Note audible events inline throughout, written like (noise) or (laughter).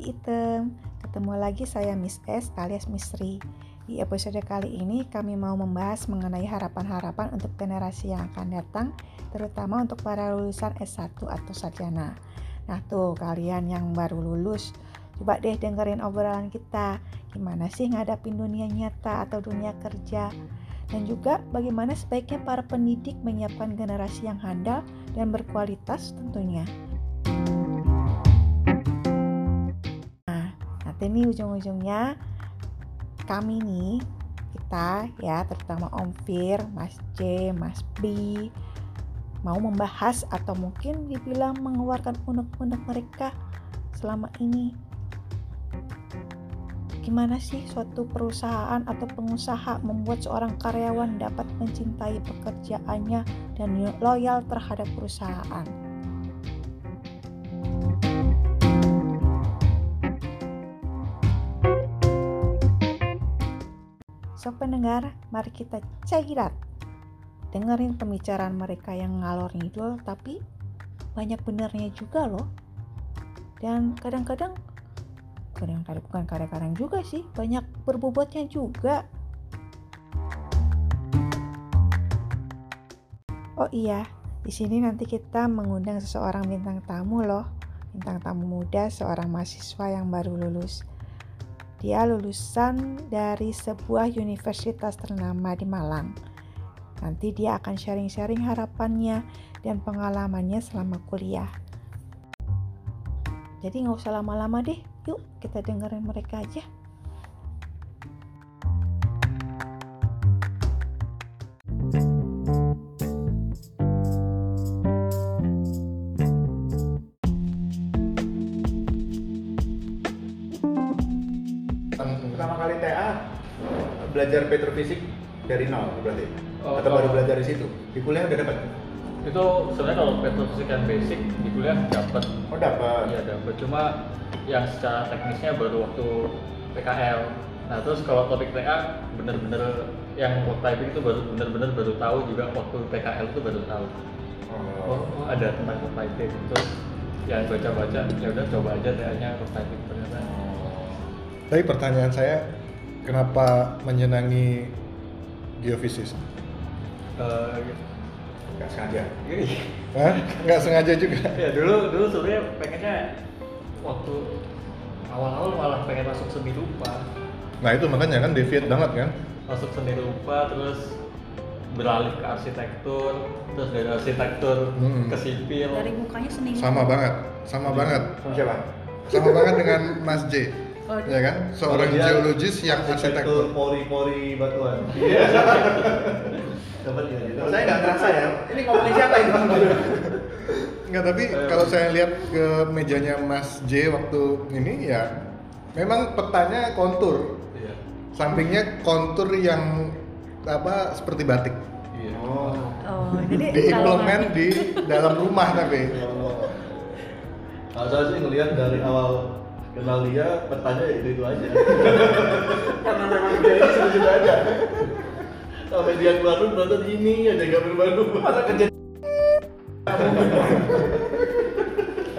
Kopi Item, ketemu lagi saya Miss S alias Misri. Di episode kali ini kami mau membahas mengenai harapan-harapan untuk generasi yang akan datang, terutama untuk para lulusan S1 atau sarjana. Nah tuh kalian yang baru lulus, coba deh dengerin obrolan kita. Gimana sih ngadapin dunia nyata atau dunia kerja? Dan juga bagaimana sebaiknya para pendidik menyiapkan generasi yang handal dan berkualitas tentunya. Nih ujung-ujungnya kami nih kita ya terutama Om Fir, Mas J, Mas B mau membahas atau mungkin dibilang mengeluarkan unek-unek mereka selama ini gimana sih suatu perusahaan atau pengusaha membuat seorang karyawan dapat mencintai pekerjaannya dan loyal terhadap perusahaan. So pendengar, mari kita cairat. Dengerin pembicaraan mereka yang ngalor ngidul, tapi banyak benernya juga loh. Dan kadang-kadang, kadang-kadang bukan kadang-kadang juga sih, banyak berbobotnya juga. Oh iya, di sini nanti kita mengundang seseorang bintang tamu loh. Bintang tamu muda, seorang mahasiswa yang baru lulus. Dia lulusan dari sebuah universitas ternama di Malang. Nanti dia akan sharing-sharing harapannya dan pengalamannya selama kuliah. Jadi nggak usah lama-lama deh, yuk kita dengerin mereka aja. Belajar petrofisik dari nol berarti? Oh, atau baru belajar di situ? Di kuliah udah dapat? Itu sebenarnya kalau petrofisik yang basic di kuliah dapat. Oh dapat. Iya dapat. Cuma yang secara teknisnya baru waktu PKL nah terus kalau topik TA bener-bener yang work typing itu baru bener-bener baru tahu juga waktu PKL itu baru tahu. Oh, oh, ada tentang work typing. Terus ya baca-baca ya udah coba aja TA-nya work typing ternyata. Tapi pertanyaan saya, kenapa menyenangi geofisis? Eh, gitu. nggak sengaja Hah? Nggak sengaja juga. ya dulu dulu sebenarnya pengennya waktu awal-awal malah pengen masuk seni rupa Nah itu makanya kan deviate banget kan? masuk seni rupa terus beralih ke arsitektur terus dari arsitektur Hmm. ke sipil dari mukanya seniman Sama banget, sama banget. sama siapa Sama banget dengan Mas J. Oh, Ya kan? Seorang geologis yang arsitektur. pori-pori batuan. (laughs) Iya. Dapat ya gitu. saya nggak ngerasa ya ini ngomongin siapa ini? Enggak, tapi kalau saya lihat ke mejanya Mas J waktu ini ya memang petanya kontur. Iya. Sampingnya kontur yang apa seperti batik. Iya. oh oh jadi Diimplement di dalam rumah tapi. Kalau saya sih ngelihat dari awal kenal dia petanya itu itu aja. (laughs) karena memang dia ini sudah sudah ada. Sampai dia keluar rumah ternyata ini ada gambar baru. masa kerja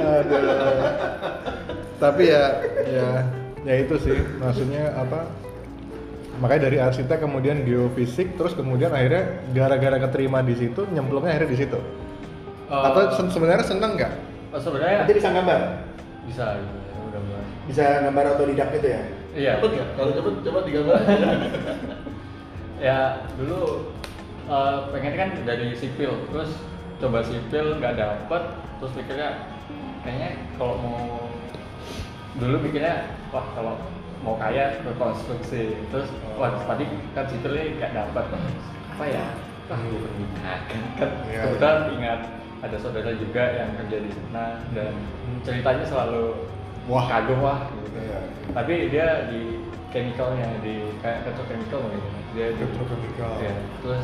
Aduh. Tapi ya ya ya itu sih. Maksudnya apa? Makanya dari arsitek kemudian geofisik terus kemudian akhirnya gara-gara keterima di situ nyemplungnya akhirnya di situ. Eh, atau sebenarnya seneng nggak? Oh, sebenarnya nanti bisa gambar bisa gitu ya, bisa gambar otodidak gitu ya? Iya. Cepet nggak? Kalau cepet coba digambar. (laughs) ya dulu eh, pengen kan dari sipil. Terus coba sipil nggak dapet. Terus pikirnya kayaknya kalau mau dulu mikirnya wah kalau mau kaya ke konstruksi terus wah tadi kan sipilnya nggak dapet. Apa ya? Gue permintaan kan Iya, kebetulan ingat ada saudara juga yang kerja di sana dan ceritanya selalu Wah. kagum wah gitu Iya. tapi dia di chemicalnya di kayak petrochemical mungkin dia di Petrochemical. ya, terus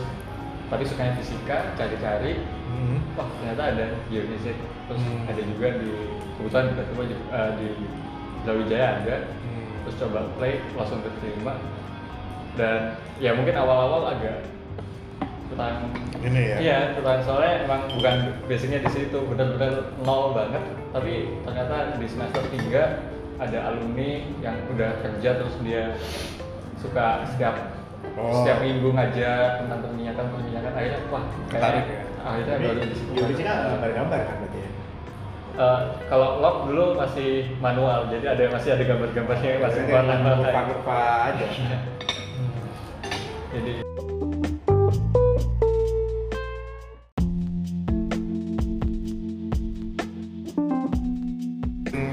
tapi sukanya fisika cari-cari Hmm. wah ternyata ada geofisik terus Hmm. ada juga di kebetulan tiba-tiba ju- eh, di Brawijaya ada Hmm. terus coba play langsung keterima dan ya mungkin awal-awal agak tentang Ini ya. Iya, tentang soalnya emang bukan basicnya di situ, benar-benar nol banget. Tapi ternyata di semester 3 ada alumni yang udah kerja terus dia suka setiap Oh. setiap minggu ngajak tentang perminyakan perminyakan akhirnya wah kayak ya? akhirnya Tapi baru di situ geofisika gambar-gambar kan berarti ya? Eh, kalau log dulu masih manual jadi ada masih ada gambar-gambarnya masih Berarti warna warna kurva-kurva aja. (laughs) jadi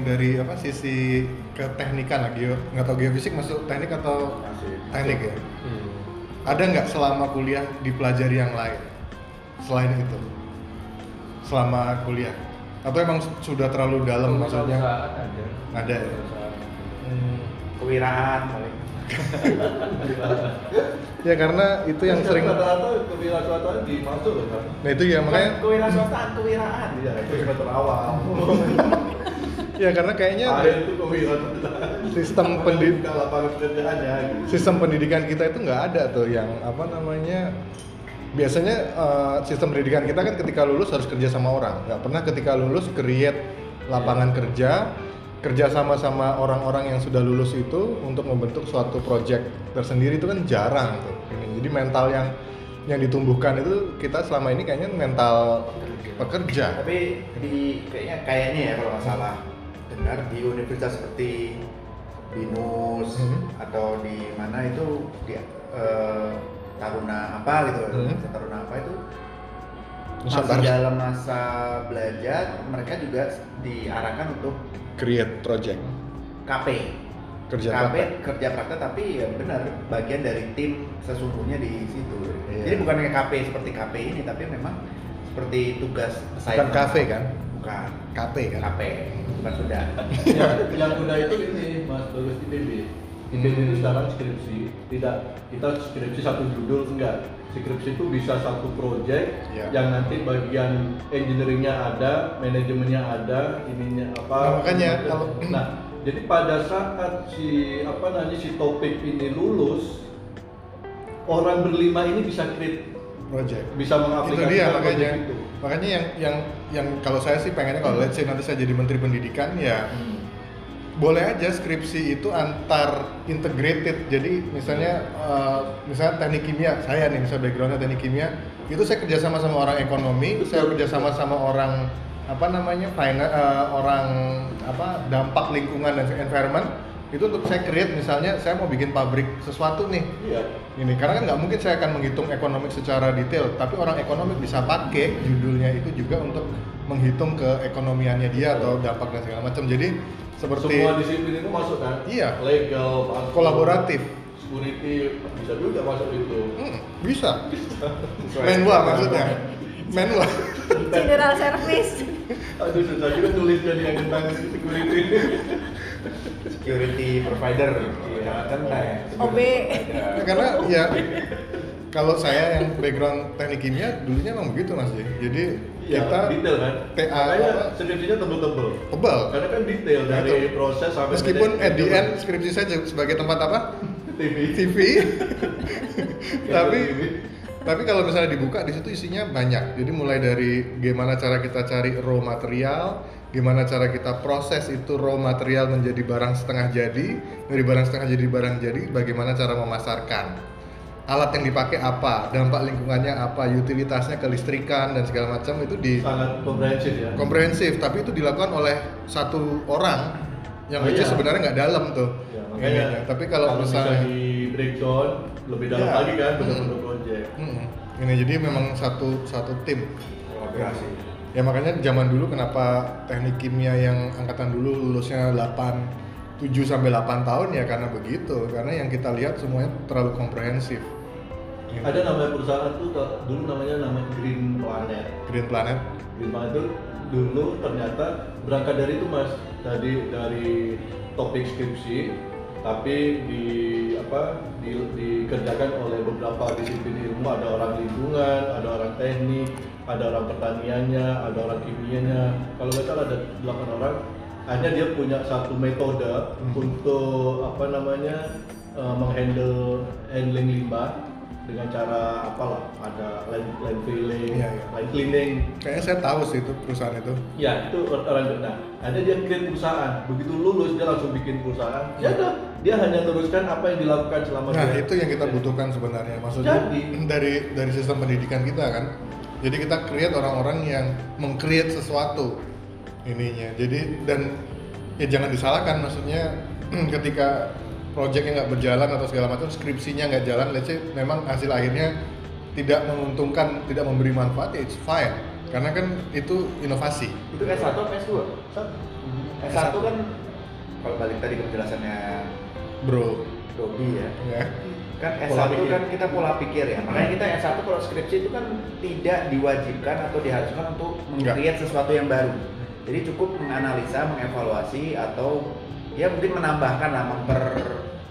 dari apa sisi keteknikan lagi nggak tahu geofisik masuk teknik atau Masih. teknik ya ada nggak selama kuliah dipelajari yang lain selain itu selama kuliah atau emang sudah terlalu dalam maksudnya perusahaan ada ada ya. Hmm. Kewiraan paling. (laughs) ya karena itu yang sering rata-rata kewirausahaan dimasuk loh kan nah itu ya makanya kewirausahaan, kewiraan. iya itu awal (laughs) ya karena kayaknya sistem pendid Buka lapangan pekerjaannya gitu. Sistem pendidikan kita itu nggak ada tuh yang apa namanya biasanya eh, sistem pendidikan kita kan ketika lulus harus kerja sama orang. Nggak pernah ketika lulus create lapangan kerja kerja sama sama orang-orang yang sudah lulus itu untuk membentuk suatu project tersendiri itu kan jarang tuh. Ini. jadi mental yang yang ditumbuhkan itu kita selama ini kayaknya mental pekerja. Tapi di kayaknya kayaknya ya kalau nggak salah dengar di universitas seperti Binus Mhm. atau di mana itu di eh, Taruna apa gitu, Mhm. Universitas Taruna apa itu masih dalam masa belajar mereka juga diarahkan untuk create project KP. kerja KP praktek. kerja praktek tapi ya benar bagian dari tim sesungguhnya di situ. Iya. Jadi bukan kayak KP seperti KP ini tapi memang seperti tugas bukan assignment. kafe kan Bukan. KP kan KP bukan sudah. yang, yang udah itu ini mas bagus IPB IPB itu Hmm. sekarang skripsi tidak kita skripsi satu judul enggak skripsi itu bisa satu project Ya. yang nanti bagian engineeringnya ada manajemennya ada ininya apa Nah, makanya kalau- nah jadi pada saat si apa namanya si topik ini lulus orang berlima ini bisa create project. Bisa itu mengaplikasikan dia project makanya. itu. makanya yang yang yang kalau saya sih pengennya kalau let's say nanti saya jadi menteri pendidikan ya Hmm. boleh aja skripsi itu antar integrated. Jadi misalnya eh, misalnya teknik kimia saya nih misalnya backgroundnya teknik kimia itu saya kerjasama sama orang ekonomi saya kerjasama sama orang apa namanya finance orang apa dampak lingkungan dan environment itu untuk saya create misalnya saya mau bikin pabrik sesuatu nih. Iya. Ini karena kan nggak mungkin saya akan menghitung ekonomik secara detail tapi orang ekonomik bisa pakai judulnya itu juga untuk menghitung keekonomiannya dia atau dampak dan segala macam. Jadi seperti semua disiplin itu masuk kan? Iya. legal kolaboratif. security bisa juga masuk itu. Hmm, bisa. (laughs) Dengan maksudnya. Manual. General service. aduh susah juga tulisnya yang tentang security security provider. Iya, kan kayak OB. Karena ya kalau saya yang background teknik kimia dulunya emang begitu mas Jay. jadi ya kita detail kan? TA skripsinya tebel-tebel. Tebal karena kan detail dari Betul. proses sampai meskipun at the end skripsi saya sebagai tempat apa? TV TV (laughs) tapi tapi kalau misalnya dibuka di situ isinya banyak. Jadi mulai dari gimana cara kita cari raw material gimana cara kita proses itu raw material menjadi barang setengah jadi dari barang setengah jadi barang jadi bagaimana cara memasarkan alat yang dipakai apa dampak lingkungannya apa utilitasnya kelistrikan dan segala macam itu di sangat komprehensif ya komprehensif tapi itu dilakukan oleh satu orang yang Oh, iya. sebenarnya nggak dalam tuh Ya, makanya ininya. tapi kalau, bisa misalnya di breakdown lebih dalam Ya. lagi kan Hmm. benar-benar project Mm-mm. ini jadi memang satu satu tim kolaborasi. Ya makanya zaman dulu kenapa teknik kimia yang angkatan dulu lulusnya 8 7 sampai 8 tahun ya karena begitu. Karena yang kita lihat semuanya terlalu komprehensif. Ada namanya perusahaan tuh dulu namanya nama Green Planet. Green Planet. Green Planet itu dulu ternyata berangkat dari itu mas. Tadi dari topik skripsi tapi di apa di, dikerjakan oleh beberapa disiplin ilmu. Ada orang lingkungan ada orang teknik ada orang pertaniannya ada orang kimianya kalau nggak salah ada 8 orang hanya dia punya satu metode Hmm. untuk apa namanya eh, menghandle handling limbah dengan cara apalah ada line line filling, Iya, iya. line cleaning. Kayaknya saya tahu sih itu perusahaan itu. Ya itu orang nah, ada dia create perusahaan. Begitu lulus dia langsung bikin perusahaan. Ya udah, dia hanya teruskan apa yang dilakukan selama Nah dia. itu yang kita butuhkan sebenarnya. Maksudnya Jadi. (clears throat) dari dari sistem pendidikan kita kan. Jadi kita create orang-orang yang meng-create sesuatu ininya. Jadi dan ya jangan disalahkan maksudnya (clears throat) ketika projectnya nggak berjalan atau segala macam skripsinya nggak jalan, let's say memang hasil akhirnya tidak menguntungkan, tidak memberi manfaat, ya it's fine. Karena kan itu inovasi. Itu S1 atau S2? Satu. S1 kan kalau balik tadi ke penjelasannya Bro, Robi ya. ya. Kan Pola S1 pikir. kan kita pola pikir ya. Makanya kita S1 kalau skripsi itu kan tidak diwajibkan atau diharuskan untuk Enggak. meng-create sesuatu yang baru. Jadi cukup menganalisa, mengevaluasi atau ya mungkin menambahkan lah, memper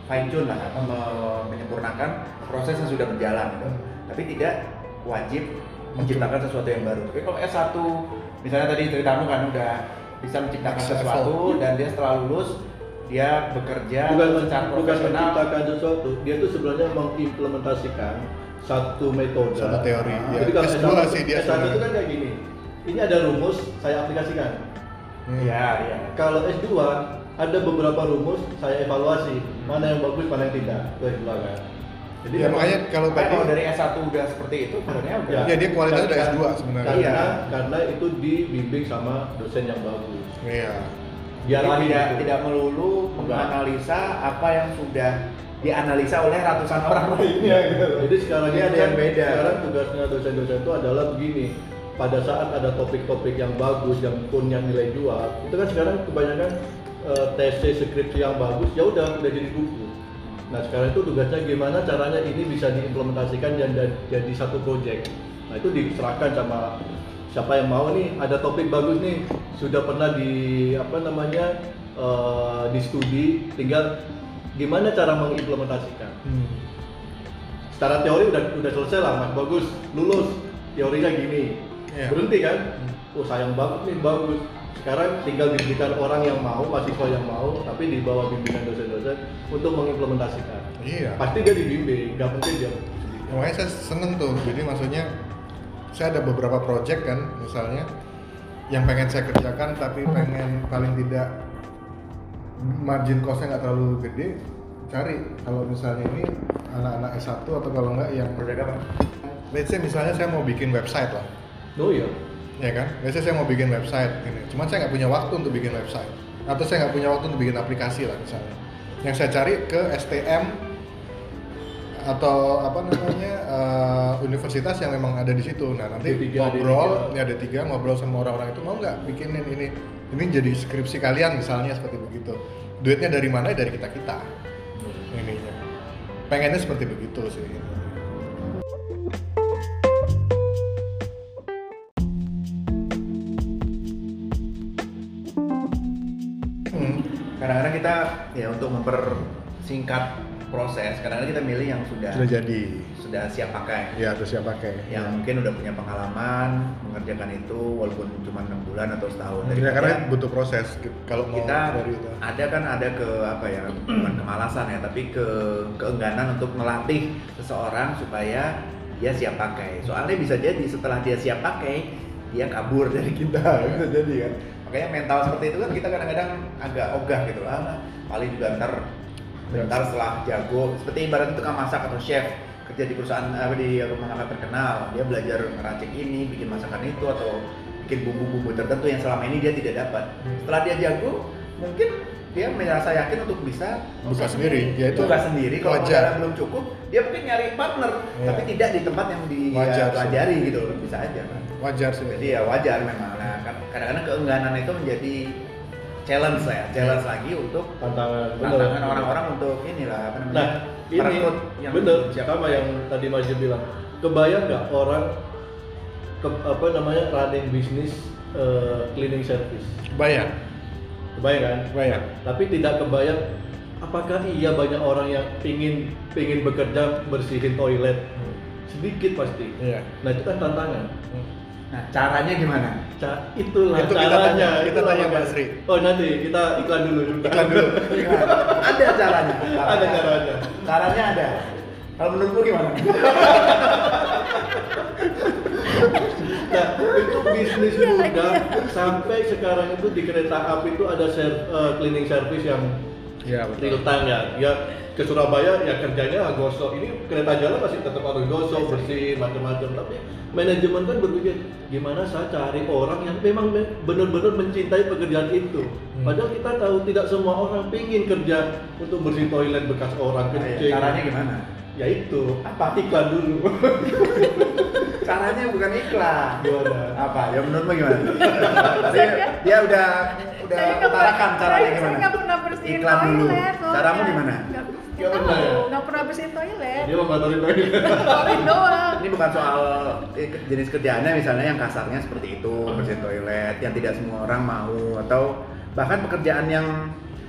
fine tune lah atau me- menyempurnakan proses yang sudah berjalan gitu. Tapi tidak wajib menciptakan sesuatu yang baru. Tapi kalau S1 misalnya tadi ceritamu kan udah bisa menciptakan sesuatu dan dia setelah lulus dia bekerja bukan secara bukan profesional menciptakan sesuatu dia tuh sebenarnya mengimplementasikan satu metode Satu teori, ya. jadi kalau S2 S1, sih dia S1 itu kan kayak gini ini ada rumus saya aplikasikan Hmm. Iya, iya. kalau S2 ada beberapa rumus saya evaluasi mana yang bagus mana yang tidak itu S2 kan jadi Ya makanya kalau tadi kalau dari S1 udah seperti itu sebenarnya udah Ya, dia kualitasnya udah Karena- S2 sebenarnya. karena, Iya. karena itu dibimbing sama dosen yang bagus Iya. Biar Jadi tidak gitu. tidak melulu menganalisa apa yang sudah dianalisa oleh ratusan orang lainnya gitu. Jadi sekarang Ini ada kan, yang beda. Sekarang tugasnya dosen-dosen itu adalah begini. Pada saat ada topik-topik yang bagus, yang punya nilai jual, itu kan sekarang kebanyakan eh, tesis skripsi yang bagus, ya udah udah jadi buku. Nah sekarang itu tugasnya gimana caranya ini bisa diimplementasikan dan jadi satu project. Nah itu diserahkan sama siapa yang mau nih ada topik bagus nih. Sudah pernah di apa namanya eh, di studi. Tinggal gimana cara mengimplementasikan? Hmm. secara teori udah udah selesai lah mas. Bagus. Lulus. Teorinya gini. Iya. berhenti kan? Oh sayang banget nih bagus. Sekarang tinggal diberikan orang yang mau mahasiswa yang mau tapi di bawah bimbingan dosen-dosen untuk mengimplementasikan. Iya. pasti dia dibimbing nggak mungkin dia. Ya, makanya saya seneng tuh. Jadi maksudnya saya ada beberapa project kan, misalnya yang pengen saya kerjakan tapi pengen paling tidak margin costnya nggak terlalu gede, cari kalau misalnya ini anak-anak S1 atau kalau nggak yang Project apa? let's say misalnya saya mau bikin website lah, oh iya ya kan? Let's say saya mau bikin website ini, cuman saya nggak punya waktu untuk bikin website atau saya nggak punya waktu untuk bikin aplikasi lah misalnya. Yang saya cari ke STM atau apa namanya eh, universitas yang memang ada di situ. Nah nanti D3, ngobrol, D3. ya ada tiga ngobrol sama orang-orang itu mau nggak bikinin ini ini jadi skripsi kalian misalnya seperti begitu. Duitnya dari mana? Dari kita kita ininya. Pengennya seperti begitu sih. Hmm. Kadang-kadang kita ya untuk mempersingkat proses, kadang-kadang kita milih yang sudah Sudah jadi. sudah siap pakai. Ya terus siapa pakai? Yang mungkin udah punya pengalaman mengerjakan itu walaupun cuma enam bulan atau setahun. Ya, karena butuh proses kalau mau kita dari itu. ada kan ada ke apa ya bukan kemalasan ya tapi ke keengganan untuk melatih seseorang supaya dia siap pakai soalnya bisa jadi setelah dia siap pakai dia kabur dari kita (laughs) bisa jadi kan makanya mental seperti itu kan kita kadang-kadang agak ogah gitu ah paling juga ntar bentar setelah jago seperti ibarat tukang masak atau chef kerja di perusahaan apa di rumah makan terkenal dia belajar ngeracik ini bikin masakan itu atau bikin bumbu-bumbu tertentu yang selama ini dia tidak dapat setelah dia jago mungkin dia merasa yakin untuk bisa Buka sendiri, ya itu buka sendiri kalau modalnya belum cukup dia mungkin nyari partner Iya. tapi tidak di tempat yang dia Wajar sih. pelajari gitu bisa aja kan Wajar sih. jadi ya wajar memang nah kan- kadang-kadang keengganan itu menjadi challenge lah ya challenge lagi untuk tantangan orang-orang untuk inilah apa namanya Nah, ini yang bener siap sama yang tadi Mas Jim bilang. Kebayang nggak orang ke, apa namanya running bisnis eh, cleaning service? Bayang, Kebayang kan? bayang. Tapi tidak kebayang apakah iya banyak orang yang pingin pingin bekerja bersihin toilet? Sedikit pasti. Iya. Nah itu kan tantangan. Nah caranya gimana Ca itulah Itu kita caranya. tanya- kita itulah tanya makanya. Mas Ri. Oh nanti kita iklan dulu. Iklan dulu. ada caranya Ada caranya. caranya ada Kalau menurutmu gimana? Nah, itu bisnis muda sampai sekarang itu di kereta api itu ada ser- eh, cleaning service yang Iya real time ya. Ya ke Surabaya ya kerjanya gosok. Ini kereta jalan masih tetap harus gosok, bersih, macam-macam. Tapi manajemen kan berpikir gimana saya cari orang yang memang me- benar-benar mencintai pekerjaan itu. Padahal kita tahu tidak semua orang pingin kerja untuk bersih toilet bekas orang Nah, ya, kencing. Caranya gimana? Ya itu, apa iklan dulu. (laughs) Caranya bukan iklan. Gimana? Apa? Ya menurutmu gimana? (laughs) Tadi dia udah udah Saya utarakan caranya saya- gimana? Saya nggak pernah bersihin Iklan dulu. toilet. soalnya. Caramu gimana? Tahu, pernah ya? bersihin toilet. Dia toilet. Toilet doang. Ini bukan soal eh, jenis kerjaannya misalnya yang kasarnya seperti itu, bersihin toilet, yang tidak semua orang mau atau bahkan pekerjaan yang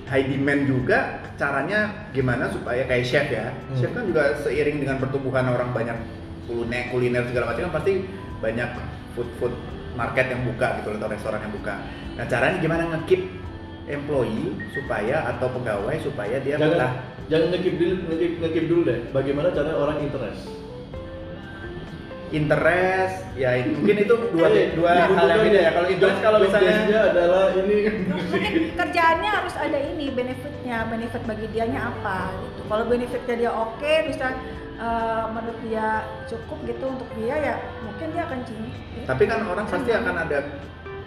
high demand juga caranya gimana supaya kayak chef ya. Hmm. Chef kan juga seiring dengan pertumbuhan orang banyak kuliner kuliner segala macam kan pasti banyak food food market yang buka gitu atau restoran yang buka. Nah, caranya gimana ngekip employee supaya atau pegawai supaya dia betah? jangan jangan ngekip dulu ngekip, ngekip dulu deh. Bagaimana caranya orang interest? Interest ya (laughs) mungkin itu dua Eh, dua hal yang beda ya. kalau interest kalau misalnya adalah ini. Mungkin kerjaannya harus ada ini benefitnya benefit bagi dianya apa gitu. Kalau benefitnya dia oke bisa eh, menurut dia cukup gitu untuk dia ya mungkin dia akan cinta tapi kan orang pasti akan ada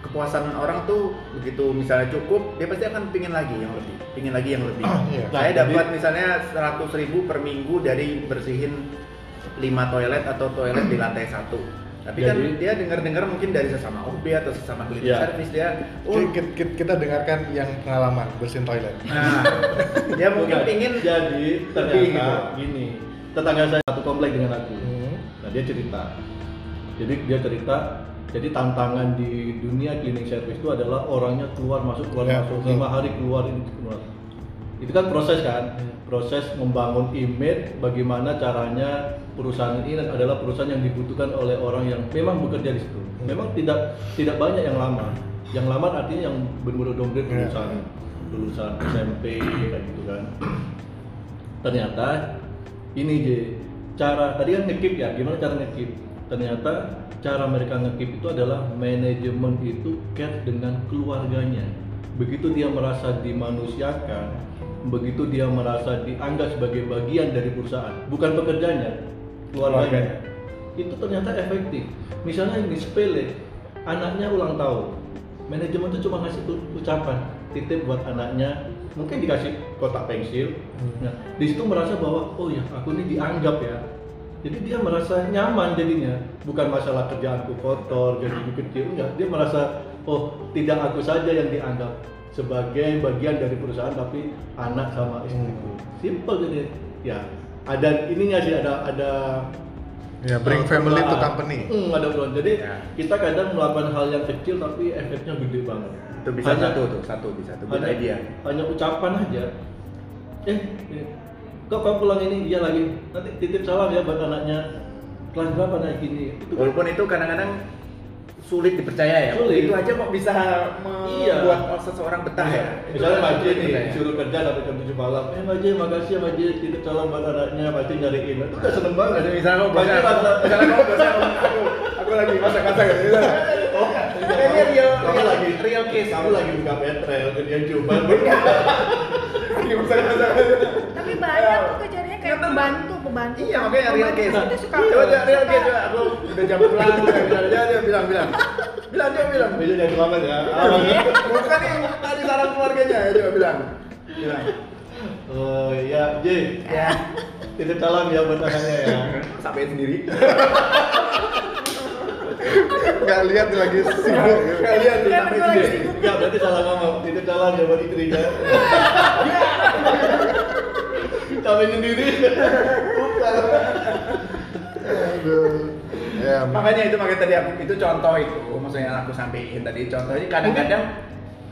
kepuasan orang tuh begitu misalnya cukup dia pasti akan pingin lagi yang lebih pingin lagi yang lebih Iya. saya Nah, dapat misalnya 100.000 ribu per minggu dari bersihin 5 toilet atau toilet di lantai satu tapi kan Jadi- dia dengar-dengar mungkin dari sesama OB atau sesama cleaning Iya. service dia oh Kita, kita- kita dengarkan yang pengalaman bersihin toilet. nah dia (laughs) mungkin Bukan. pingin jadi ternyata lebih gitu. gini tetangga saya satu komplek dengan aku Hmm. nah dia cerita jadi dia cerita jadi tantangan di dunia cleaning service itu adalah orangnya keluar masuk keluar Ya, masuk. lima hari keluar ini keluar. Itu kan proses kan? Hmm. proses membangun image bagaimana caranya perusahaan ini adalah perusahaan yang dibutuhkan oleh orang yang memang bekerja di situ. Hmm. memang tidak tidak banyak yang lama. Yang lama artinya yang benar-benar downgrade Ya. lulusan lulusan SMP kayak gitu kan. Ternyata ini J cara tadi kan ngekip ya gimana cara ngekip ternyata cara mereka ngekip itu adalah manajemen itu care dengan keluarganya. Begitu dia merasa dimanusiakan begitu dia merasa dianggap sebagai bagian dari perusahaan bukan pekerjanya keluarganya. Itu ternyata efektif. Misalnya ini sepele anaknya ulang tahun. Manajemen itu cuma ngasih ucapan titip buat anaknya. Mungkin dikasih kotak pensil. Hmm. nah di situ merasa bahwa oh ya aku ini dianggap ya jadi dia merasa nyaman jadinya bukan masalah kerjaanku kotor gajiku kecil enggak dia merasa oh tidak aku saja yang dianggap sebagai bagian dari perusahaan tapi anak sama istriku simple jadi ya ada ininya sih ada ada Ya, bring uh, family to company. Hmm, ada perubahan. Jadi Ya. kita kadang melakukan hal yang kecil tapi efeknya gede banget. itu bisa Hanya- satu tuh satu bisa tuh hanya, idea hanya ucapan aja. Eh, eh, kok kamu pulang ini? Iya lagi. Nanti titip salam ya buat anaknya. Kelas berapa naik ini? Itu kan walaupun itu kadang-kadang sulit dipercaya ya Sulit. itu aja kok bisa Iya. membuat seseorang betah ya Itu Misalnya Mbak J nih, dipercaya. disuruh kerja sampai jam 7 malam. Eh Mbak J, makasih ya Mbak J, titip salam buat anaknya, pasti nyariin. Itu udah seneng banget. Misalnya kamu misalnya kamu bosnya, aku, aku lagi masak-masak gitu. misalnya. (laughs) Oh, Ini real, real, lagi real case. Kamu lagi buka petrel, kemudian coba. (laughs) Masak-masak. tapi banyak tuh kejadiannya kayak pembantu pembantu Iya makanya real case. Itu suka Coba coba real case coba. Aku udah jam pulang, bilang aja dia bilang bilang. Bilang dia bilang. Bisa jangan selamat ya. Bukan yang tadi salam keluarganya ya coba bilang. Bilang. Oh iya, J. Ya. Titip salam ya buat anaknya ya. Sampai sendiri. Nggak lihat lagi sibuk. Dia sampai berdua lagi sendiri. sibuk. Enggak, berarti salah ngomong. Titip salam ya buat istrinya. Sampai (laughs) sendiri. Aduh. Ya, makanya itu makanya tadi aku itu contoh itu maksudnya aku sampaikan tadi contoh ini kadang-kadang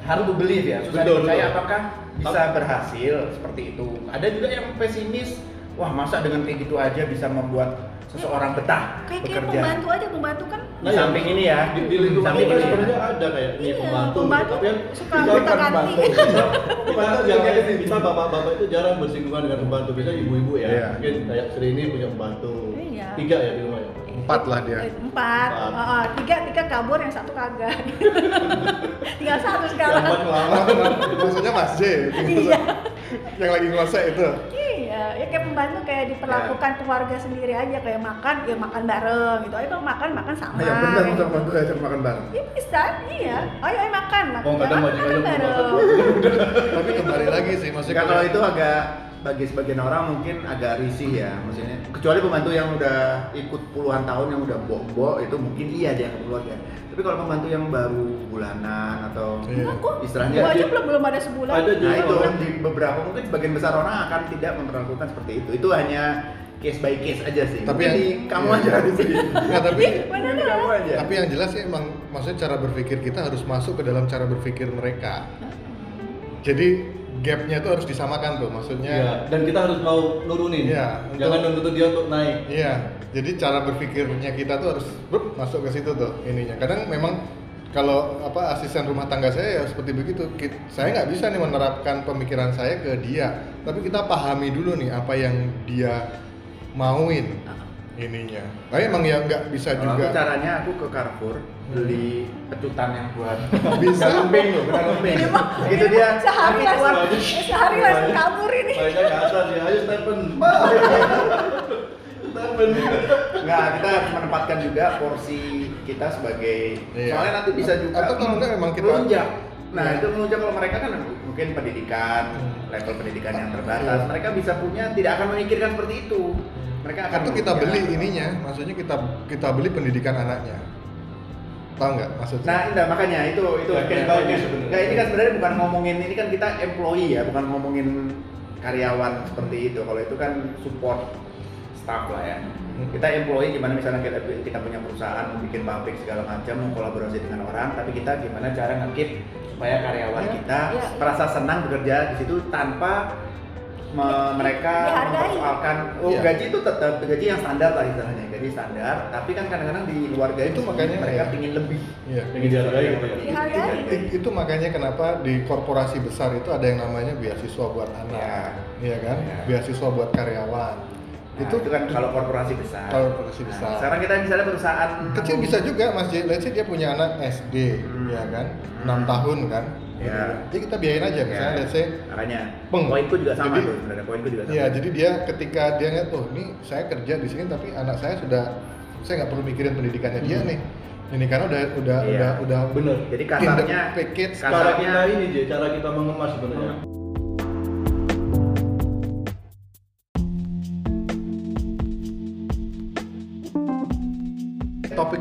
harus to believe ya susah Betul, dipercaya betul. apakah bisa berhasil seperti itu ada juga yang pesimis wah masa dengan kayak gitu aja bisa membuat seseorang betah kayak kayak bekerja. pembantu aja pembantu kan Di samping ini ya, di, di lingkungan samping ini ya. sebenarnya ada kayak ini Iya, pembantu, pembantu tapi kan suka kita kan ganti. kita, kita, yang- kita bapak-bapak itu jarang bersinggungan dengan pembantu biasanya ibu-ibu ya Iya. mungkin kayak Sri ini punya pembantu Iya. tiga ya di rumah ya Empat lah dia. Eh, empat, Empat. Oh, oh, tiga tiga kabur yang satu kagak (laughs) tinggal satu yang sekarang empat ngelamar Maksudnya Mas J, iya yang lagi ngosek itu. iya ya kayak pembantu kayak diperlakukan keluarga sendiri aja kayak makan ya makan bareng gitu ayo makan makan sama ya benar gitu. untuk bantu ajak makan bareng. Iya bisa, iya. Ayo, ayo makan, makan. Oh, kadang Jangan majikannya makan belum bareng. (laughs) Tapi kembali lagi sih, maksudnya kalau itu agak bagi sebagian orang mungkin agak risih ya maksudnya kecuali pembantu yang udah ikut puluhan tahun yang udah mbok-mbok itu mungkin iya dia ke keluarga tapi kalau pembantu yang baru bulanan atau Iya. Enggak kok. Istilahnya Gua aja belum belum ada sebulan. ada nah itu orang di beberapa mungkin sebagian besar orang akan tidak memperlakukan seperti itu itu hanya case by case aja sih Tapi yang- di kamu iya. aja di sini (laughs) Nggak, tapi Di kamu aja tapi yang jelas sih emang maksudnya cara berpikir kita harus masuk ke dalam cara berpikir mereka. Jadi gapnya tuh harus disamakan tuh, Iya, maksudnya. dan kita harus mau nurunin Iya, jangan untuk- nuntut dia untuk naik Iya, jadi cara berpikirnya kita tuh harus brup, masuk ke situ tuh ininya. Kadang memang kalau apa asisten rumah tangga saya ya seperti begitu. Saya nggak bisa nih menerapkan pemikiran saya ke dia, tapi kita pahami dulu nih apa yang dia mauin ininya. Tapi emang ya nggak bisa Kalau aku juga. caranya aku ke Carrefour beli pecutan yang buat (laughs) Bisa. Lempeng loh. Ini mah Gitu dia. sehari langsung sehari langsung kabur ini. mereka ke atas ya ayo Stephen (laughs) Stephen Nggak, kita harus menempatkan juga porsi kita sebagai Iya. soalnya nanti bisa juga Atau kalau enggak memang kita- melunjak. Nah, Iya. itu melunjak kalau mereka kan mungkin pendidikan, Hmm. Level pendidikan yang terbatas, Iya. mereka bisa punya tidak akan memikirkan seperti itu. Mereka akan Atau kita beli ininya, maksudnya kita kita beli pendidikan anaknya. Tahu nggak maksudnya? Nah, enggak makanya itu itu Ya, bagus sebenarnya. Nggak, ini kan sebenarnya bukan ngomongin ini kan kita employee ya, bukan ngomongin karyawan seperti itu. Kalau itu kan support staff lah ya. Hmm. Kita employee gimana misalnya kita kita punya perusahaan mau bikin pabrik segala macam mau kolaborasi dengan orang, tapi kita gimana cara ngekip supaya karyawan Ya, kita ya. merasa senang bekerja di situ tanpa me- mereka mempersoalkan oh Iya. gaji itu tetap gaji yang standar lah istilahnya gaji standar tapi kan kadang-kadang di luar gaji Itu makanya mereka ya. pingin lebih Iya. Pengen dihargai gitu ya. Dihargai. I- itu makanya kenapa di korporasi besar itu ada yang namanya beasiswa buat anak, Ya. iya kan? Ya. Beasiswa buat karyawan. Nah, itu itu, kan kalau korporasi besar korporasi Nah, besar. sekarang kita misalnya perusahaan kecil bisa juga Mas J. Let's say dia punya anak SD, Hmm. ya kan? Hmm. 6 tahun kan? Ya. Jadi kita biayain aja misalnya Ya. let's say makanya Peng. poinku juga sama Jadi- tuh sebenarnya poinku juga sama Iya, jadi dia ketika dia ngeliat, oh ini saya kerja di sini tapi anak saya sudah saya nggak perlu mikirin pendidikannya dia Hmm. nih. Ini karena udah udah Iya. udah udah bener jadi kasarnya package. Kasarnya- cara kita ini J, cara kita mengemas sebenarnya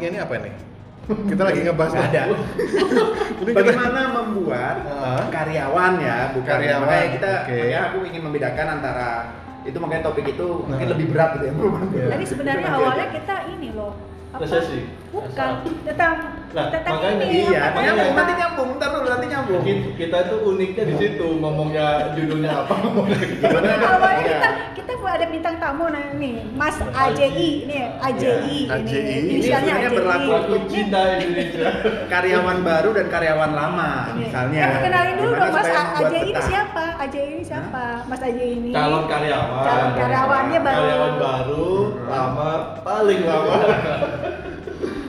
Topiknya ini apa nih? Kita lagi ngebahas Nggak ada (laughs) Ini kita- bagaimana membuat Heeh. karyawan ya bukan Karyawan, makanya kita oke. makanya aku ingin membedakan antara itu makanya topik itu mungkin Nah. lebih berat gitu ya Iya. Jadi sebenarnya awalnya aja. kita ini loh. apa? Resesi. Bukan tentang Nah, makanya ini. iya apa nyambung nanti nyambung ntar dulu nanti nyambung Kita, kita itu uniknya di situ ngomongnya judulnya apa (laughs) ngomongnya gimana Awalnya Iya. kita kita ada bintang tamu nah nih Mas AJI nih AJI Iya, ini AJI. Ini inisialnya berlaku untuk cinta Indonesia (laughs) karyawan baru dan karyawan lama Ini. misalnya Eh, kenalin dulu dong Mas AJI ini siapa? AJI ini siapa? Mas AJI ini. calon karyawan Calon karyawannya baru. karyawan baru lama paling lama (laughs)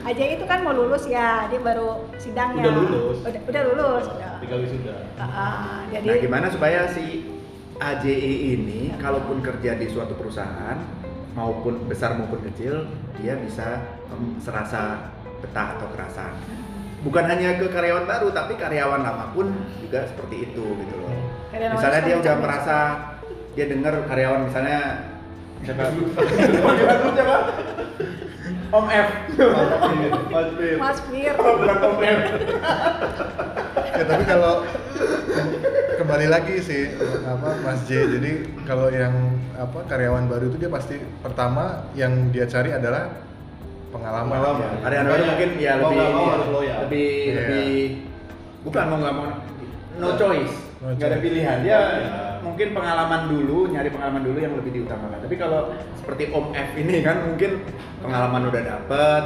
AJI itu kan mau lulus ya, dia baru sidangnya. Udah lulus. Udah, udah lulus. Udah. tinggal wisuda ah, jadi Nah, gimana supaya si AJE ini kalaupun kerja di suatu perusahaan maupun besar maupun kecil, dia bisa em, serasa betah atau kerasan. Bukan hanya ke karyawan baru, tapi karyawan lama pun juga seperti itu gitu loh. Karyawan Misalnya dia udah merasa dia dengar karyawan misalnya siapa? siapa? Om F. Mas Fir. Mas Fir. Oh, bukan Om F. ya tapi kalau kembali lagi sih apa Mas J jadi kalau yang apa karyawan baru itu dia pasti pertama yang dia cari adalah pengalaman, Pengalaman. Ya. Karyawan baru mungkin ya Mau lebih mau harus loyal. lebih Iya. lebih bukan mau nggak mau no choice No nggak ada pilihan dia Iya. Mungkin pengalaman dulu, nyari pengalaman dulu yang lebih diutamakan. Tapi kalau seperti Om F ini kan mungkin pengalaman udah dapet,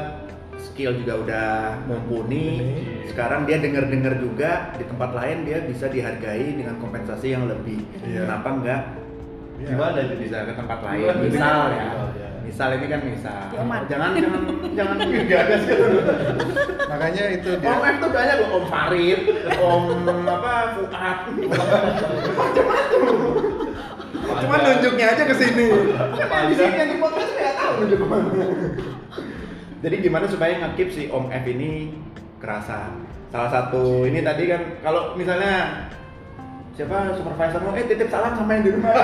skill juga udah mumpuni. Sekarang dia denger-denger juga di tempat lain dia bisa dihargai dengan kompensasi yang lebih. Iya. Kenapa enggak Iya. Gimana bisa ke tempat lain? Gimana? Misal ya. Misal, ya. Ini kan misal. Yoman. Jangan jangan jangan gagas gitu. Makanya itu dia. Om F tuh banyak loh, Om Farid, Om apa Fuad. Cuma nunjuknya aja ke sini. Yang di sini yang di podcast nggak tahu nunjuk ke mana. Jadi gimana supaya ngekip si Om F ini kerasa? Salah satu ini tadi kan kalau misalnya siapa supervisormu? Eh titip salam sama yang di rumah.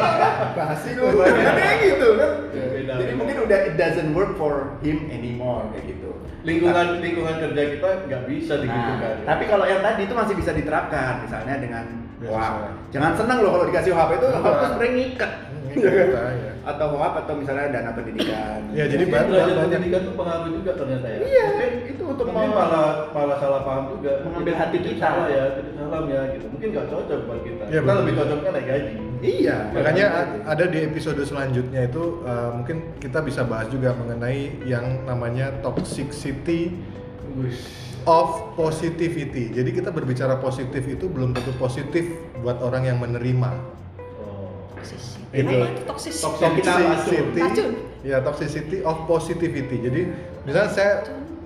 (laughs) Bahas sih lu kayak gitu kan? Ya, jadi mungkin udah it doesn't work for him anymore kayak gitu lingkungan lingkungan kerja kita nggak bisa Nah, digitukan. tapi kalau yang tadi itu masih bisa diterapkan, misalnya dengan Biasa. WhatsApp. Jangan senang loh kalau dikasih WhatsApp itu, WhatsApp itu sebenarnya ngikat. Kita, ya. Atau WhatsApp atau misalnya dana pendidikan. Ya, jadi Mungkin banyak- pendidikan itu pengaruh juga ternyata ya. Iya, itu untuk Mungkin malah malah salah paham juga. Mengambil hati kita. Salah ya, salam ya gitu. Mungkin nggak cocok buat kita. Iya, kita betul. lebih cocoknya naik gaji. Iya, Makanya a- ada di episode selanjutnya itu uh, mungkin kita bisa bahas juga mengenai yang namanya toxicity of positivity. Jadi kita berbicara positif itu belum tentu positif buat orang yang menerima. Oh. Itu. Itu toksis? Kita Toxicity, Racun. ya toxicity of positivity. Jadi misalnya saya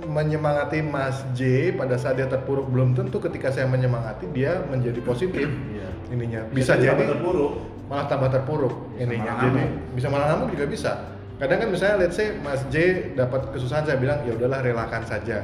menyemangati Mas J pada saat dia terpuruk belum tentu ketika saya menyemangati dia menjadi positif Iya. ininya. Bisa Jadi jadi terpuruk. malah tambah terpuruk Bisa ininya. malah Jadi bisa malah ngamuk juga bisa. Kadang kan misalnya let's say Mas J dapat kesusahan saya bilang ya udahlah relakan saja.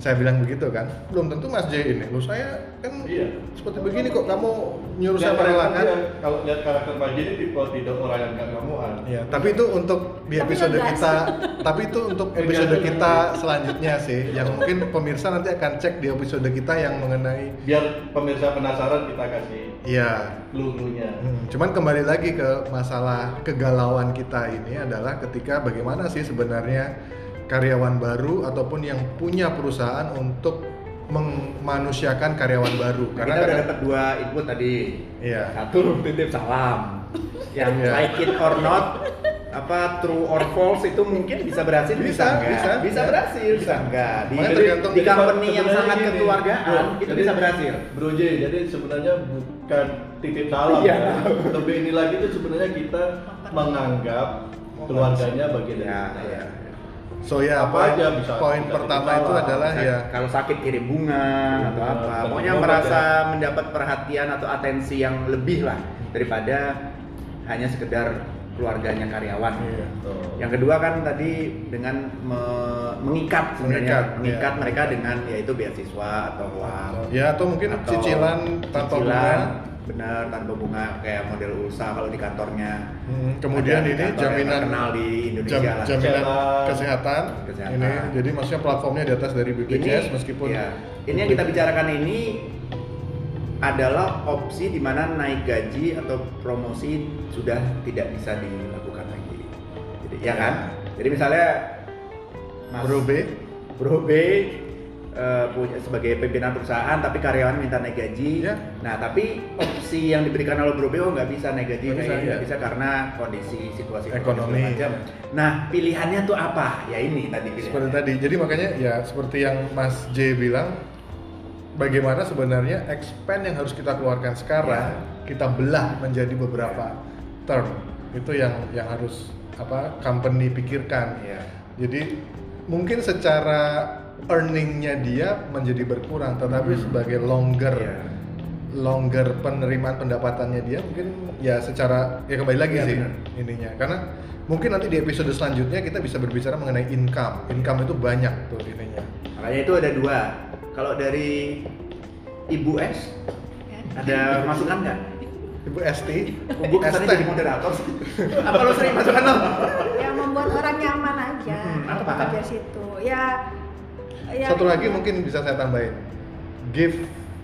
Saya bilang begitu kan. Belum tentu Mas J ini. Lu saya kan Iya. seperti begini kok kamu nyuruh saya merelakan. Kalau lihat karakter Pak Jadi tipe tidak orang yang nggak ngamuan. Iya, tapi itu untuk di Tapi episode ngegas. kita, (laughs) tapi itu untuk episode kita selanjutnya sih, yang mungkin pemirsa nanti akan cek di episode kita yang mengenai, Biar pemirsa penasaran kita kasih iya. clue-cluenya. Hmm, cuman kembali lagi ke masalah kegalauan kita ini adalah ketika bagaimana sih sebenarnya karyawan baru ataupun yang punya perusahaan untuk memanusiakan karyawan baru Karena karena kita udah dapat dua input tadi. Iya. Satu titip salam. Yang Iya. like it or not, apa true or false itu mungkin bisa berhasil, bisa, Bisa, enggak? bisa, bisa ya. berhasil, bisa enggak. Di, Makanya di- tergantung di company yang sangat gini, kekeluargaan Bro, itu jadi- bisa berhasil. Bro J, jadi sebenarnya bukan titip salam Iya. ya. Lebih ini lagi itu sebenarnya kita menganggap keluarganya bagian dari Ya, kita. ya. So ya Apa? Poin, aja bisa poin kita pertama itu adalah ya kalau sakit kirim bunga atau Bunga, apa atau pokoknya merasa mendapat perhatian atau atensi yang lebih lah daripada hanya sekedar keluarganya karyawan. Iya. Yang kedua kan tadi dengan me- mengikat Mengikat, sebenarnya. Mengikat iya. mereka dengan yaitu beasiswa atau uang. Ya atau mungkin atau cicilan tanpa cicilan, bunga. Benar tanpa bunga kayak model ulsa kalau di kantornya Hmm, kemudian Ada ini kantor yang jaminan terkenal di Indonesia jam- lah. jaminan Kesehatan. kesehatan. Kesehatan. Ini jadi maksudnya platformnya di atas dari BPJS meskipun ya, ini yang kita bicarakan ini adalah opsi di mana naik gaji atau promosi sudah tidak bisa dilakukan lagi. Jadi ya kan? Jadi misalnya Mas Bro B Bro B punya sebagai pimpinan perusahaan tapi karyawan minta naik gaji. Ya. Nah, tapi opsi yang diberikan oleh oh nggak bisa naik gaji Nggak bisa, ya. bisa karena kondisi situasi Ekonomi. macam. Nah, pilihannya tuh apa? Ya ini tadi pilihannya. seperti tadi. Jadi makanya ya seperti yang Mas J bilang bagaimana sebenarnya expand yang harus kita keluarkan sekarang Ya. kita belah menjadi beberapa term. Itu yang yang harus apa company pikirkan. Iya. Jadi mungkin secara earningnya dia menjadi berkurang, tetapi sebagai longer Iya. longer penerimaan pendapatannya dia mungkin ya secara ya kembali lagi Iya, sih benar. ininya karena mungkin nanti di episode selanjutnya kita bisa berbicara mengenai income income itu banyak tuh ininya Makanya itu ada dua. Kalau dari Ibu S ada masukan nggak? ibu ST Ibu ST jadi moderator. sih. Apa lo sering masukan lo? yang membuat orang nyaman aja Hmm, apa? bekerja situ ya ya satu lagi mungkin bisa saya tambahin give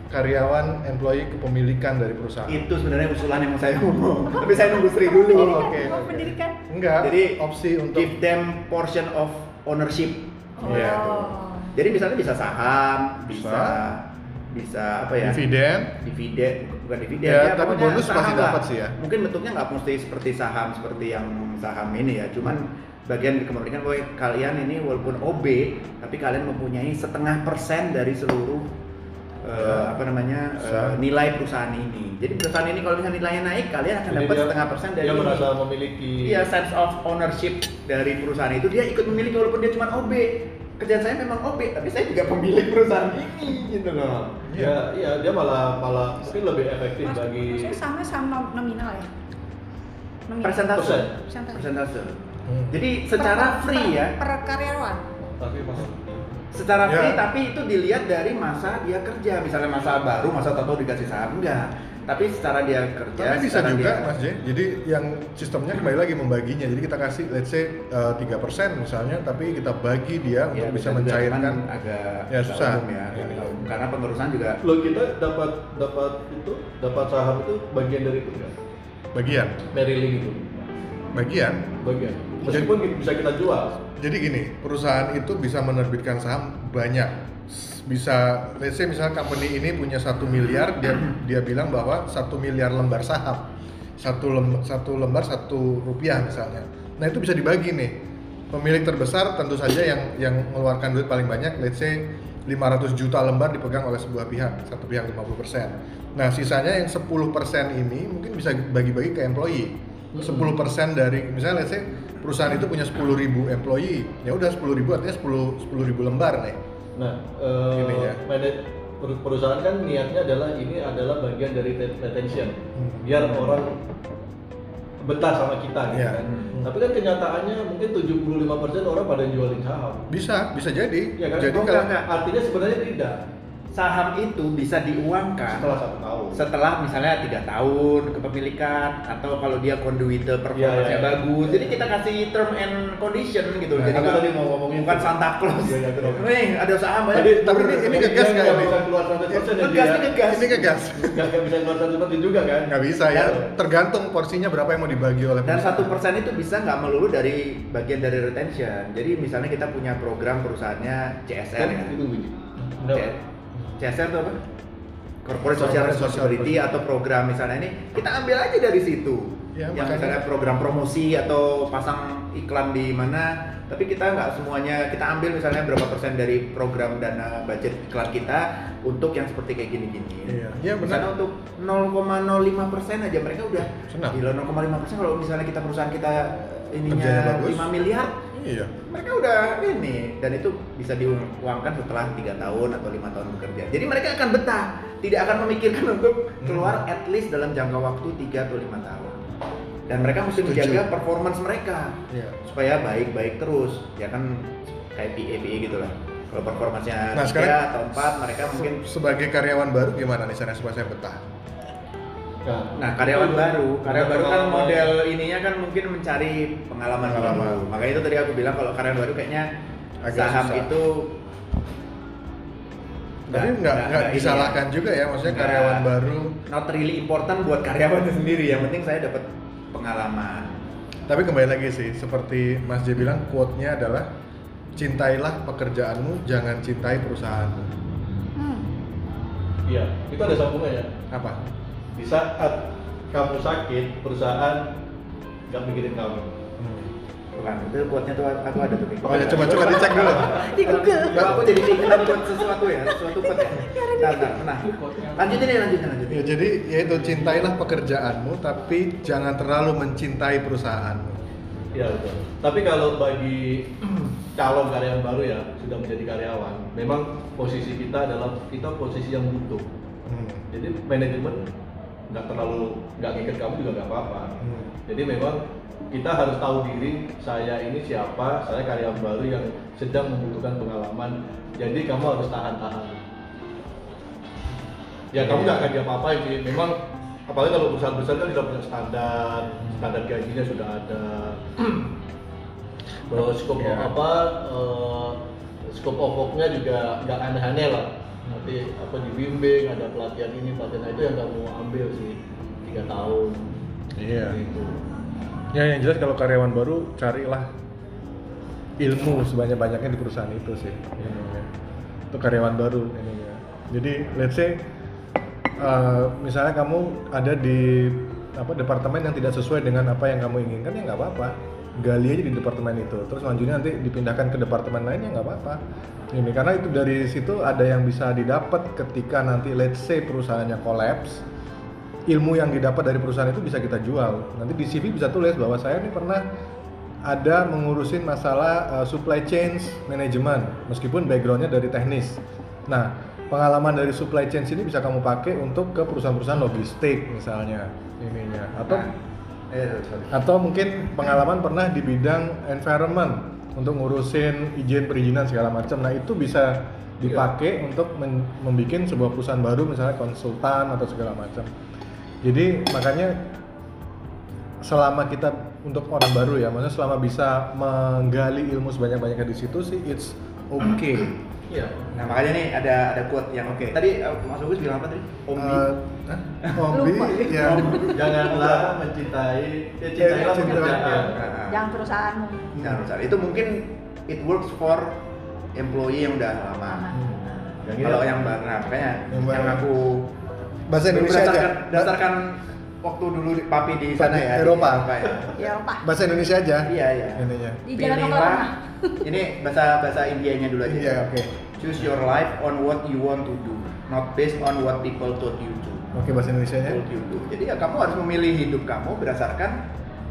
karyawan employee kepemilikan dari perusahaan Itu sebenarnya usulan yang mau saya ngomong. (laughs) Tapi saya nunggu Sri dulu. Oh, oke, Oh, oke. pendidikan enggak Jadi opsi untuk give them portion of ownership. oh Iya. Jadi misalnya bisa saham, bisa, Bisa. bisa apa ya? Dividen. dividen bukan dividen Ya, tapi pokoknya bonus pasti dapat sih ya. mungkin bentuknya nggak mesti seperti saham seperti yang saham ini ya cuman bagian kemungkinan bahwa kalian ini walaupun OB tapi kalian mempunyai setengah persen dari seluruh Ya. apa namanya Perusahaan. nilai perusahaan ini jadi perusahaan ini kalau misalnya nilainya naik kalian akan Jadi dapat setengah persen dari dia ini. merasa memiliki Iya sense of ownership dari perusahaan itu dia ikut memiliki walaupun dia cuma OB kerjaan saya memang OB tapi saya juga pemilik perusahaan ini gitu loh ya iya dia malah malah mungkin lebih efektif Mas- bagi maksudnya sama sama nominal ya nominal persentase Persen. Persentase. persentase Hmm. jadi secara per- free per- ya per karyawan tapi mahal secara Ya. free tapi itu dilihat dari masa dia kerja misalnya masa baru masa tahu dikasih saham enggak tapi secara dia kerja Tapi bisa juga dia- Mas J. Jadi yang sistemnya kembali lagi membaginya. Jadi kita kasih let's say eh, tiga persen misalnya, tapi kita bagi dia Ya, untuk bisa mencairkan. cuman agak Ya, susah. umum ya umum. karena pengurusan juga lo kita dapat dapat itu dapat saham itu bagian dari itu kan Bagian, Merrill itu bagian. bagian meskipun bisa kita jual Jadi gini, perusahaan itu bisa menerbitkan saham banyak. Bisa, let's say misalnya company ini punya satu miliar, dia dia bilang bahwa satu miliar lembar saham, satu lem, satu lembar satu rupiah misalnya. Nah itu bisa dibagi nih. Pemilik terbesar tentu saja yang yang mengeluarkan duit paling banyak, let's say 500 juta lembar dipegang oleh sebuah pihak, satu pihak 50%. Nah, sisanya yang 10% ini mungkin bisa bagi-bagi ke employee. 10% dari misalnya let's say perusahaan itu punya 10.000 employee, ya udah 10.000 artinya 10 10.000 lembar nih. nah Ini ya. perusahaan kan niatnya adalah ini adalah bagian dari ret- retention Hmm. biar orang betah sama kita gitu Iya. kan Hmm. tapi kan kenyataannya mungkin 75% orang pada jualin saham Bisa, bisa jadi. ya kan Jadi Oh, kalau enggak, artinya sebenarnya tidak saham itu bisa diuangkan setelah satu tahun setelah misalnya tiga tahun kepemilikan atau kalau dia conduite performanya Iya, iya. bagus jadi kita kasih term and condition gitu Nah, jadi tadi mau ngomongin bukan. Santa Claus Iya, iya, betul. nih ada saham banyak Tadi, tapi ini- ini ngegas nggak ini? bisa keluar 100% ya ngegas dia. ini ngegas ini ngegas. nggak nggak bisa keluar 100% juga kan Nggak bisa ya. Tergantung porsinya berapa yang mau dibagi oleh dan perusahaan. satu persen itu bisa nggak melulu dari bagian dari retention jadi misalnya kita punya program perusahaannya CSR Kan ya itu CSR itu apa? Corporate Social Responsibility atau program misalnya ini kita ambil aja dari situ. Ya, yang makanya- misalnya program promosi atau pasang iklan di mana, tapi kita nggak semuanya kita ambil misalnya berapa persen dari program dana budget iklan kita untuk yang seperti kayak gini-gini. Iya, benar. Misalnya untuk 0,05 persen aja mereka udah Senang. gila 0,5 persen kalau misalnya kita perusahaan kita Kerjanya ininya bagus. 5 miliar Iya. mereka udah ini dan itu bisa diuangkan setelah tiga tahun atau lima tahun bekerja jadi mereka akan betah tidak akan memikirkan (laughs) untuk keluar at least dalam jangka waktu tiga atau lima tahun dan mereka mesti menjaga performance mereka Iya. supaya baik-baik terus ya kan kayak PA PA gitu lah kalau performancenya Nah, tiga atau empat mereka mungkin Se- sebagai karyawan baru gimana nih sana supaya saya betah? Nah, karyawan itu- baru, karyawan baru kan model ininya kan mungkin mencari pengalaman baru. Makanya itu tadi aku bilang kalau karyawan baru kayaknya Agak saham susah. itu Tapi nggak nggak ini disalahkan ya. juga ya, maksudnya Nggak. karyawan baru. Not really important buat karyawan itu sendiri. Yang penting saya dapat pengalaman. Tapi kembali lagi sih, seperti Mas J bilang, quote-nya adalah cintailah pekerjaanmu, jangan cintai perusahaanmu. Hmm. iya itu ada sambungannya Apa? Di saat kamu sakit perusahaan nggak mikirin kamu Bukan, itu quote-nya tuh aku ada tuh. Oh ya, coba coba dicek dulu. Di Google. Coba aku jadi keinginan buat sesuatu ya, sesuatu quote ya. Bentar, bentar, nah. Lanjutin ya, lanjutin, lanjutin. Ya, jadi yaitu cintailah pekerjaanmu, tapi jangan terlalu mencintai perusahaanmu. Iya betul. Tapi kalau bagi (clears throat) calon karyawan baru ya sudah menjadi karyawan, memang posisi kita adalah kita posisi yang butuh. Hmm. Jadi manajemen nggak terlalu nggak ngikat kamu juga nggak apa-apa. Hmm. Jadi memang kita harus tahu diri saya ini siapa, saya karyawan baru yang sedang membutuhkan pengalaman. Jadi kamu harus tahan-tahan. Ya kamu nggak akan diapa-apain sih. Memang apalagi kalau perusahaan besar kan sudah punya standar, standar gajinya sudah ada. Terus scope Ya. apa eh, scope of work-nya juga nggak aneh-aneh lah. Nanti apa dibimbing, ada pelatihan ini, pelatihan itu yang kamu ambil sih tiga tahun. Iya. Gitu. Ya yang jelas kalau karyawan baru carilah ilmu sebanyak-banyaknya di perusahaan itu sih. Ini ya. Itu karyawan baru ini ya. Jadi let's say uh, misalnya kamu ada di apa departemen yang tidak sesuai dengan apa yang kamu inginkan ya nggak apa-apa gali aja di departemen itu. Terus selanjutnya nanti dipindahkan ke departemen lain ya nggak apa-apa. Ini karena itu dari situ ada yang bisa didapat ketika nanti let's say perusahaannya collapse ilmu yang didapat dari perusahaan itu bisa kita jual. Nanti di CV bisa tulis bahwa saya ini pernah ada mengurusin masalah uh, supply chain management meskipun backgroundnya dari teknis. Nah pengalaman dari supply chain ini bisa kamu pakai untuk ke perusahaan-perusahaan logistik misalnya ininya. Atau Eh, atau mungkin pengalaman pernah di bidang environment untuk ngurusin izin perizinan segala macam. Nah itu bisa dipakai untuk men- membuat sebuah perusahaan baru misalnya konsultan atau segala macam. Jadi makanya selama kita untuk orang baru ya maksudnya selama bisa menggali ilmu sebanyak-banyaknya di situ sih it's okay Iya. Nah makanya nih ada ada quote yang Oke. Tadi uh, Mas Agus bilang apa tadi? Eh, hah? Ombi (laughs) ya (laughs) Janganlah mencintai, ya cintailah Eh, cintai. pekerjaan. Nah, Jangan perusahaanmu. Jangan salah. Itu mungkin it works for employee yang udah lama. Hmm. Kalau yang baru, nah makanya Yang yang, aku bahasa Indonesia aja berdasarkan waktu dulu di- papi di sana ya. di Eropa. Eropa ya. Ya Eropa. bahasa Indonesia aja Iya iya. ininya Di Jalan Pilihlah- Oklahoma. Ini bahasa bahasa Indianya dulu aja. iya oke Choose your life on what you want to do, not based on what people told you to. oke bahasa Indonesia nya Told you to. Jadi ya kamu harus memilih hidup kamu berdasarkan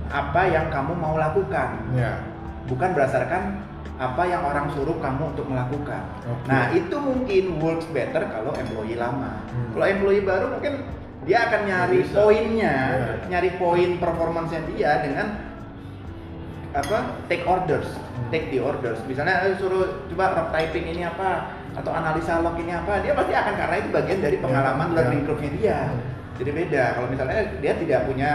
apa yang kamu mau lakukan. ya bukan berdasarkan apa yang orang suruh kamu untuk melakukan. Oke. Nah, itu mungkin works better kalau employee lama. Hmm. Kalau employee baru mungkin dia akan nyari Bisa. poinnya, Ya. nyari poin performance dia dengan apa? take orders, Hmm. take the orders. Misalnya eh, suruh coba rock typing ini apa atau analisa log ini apa, dia pasti akan karena itu bagian dari pengalaman Ya. learning curve-nya dia. Hmm. Jadi beda kalau misalnya dia tidak punya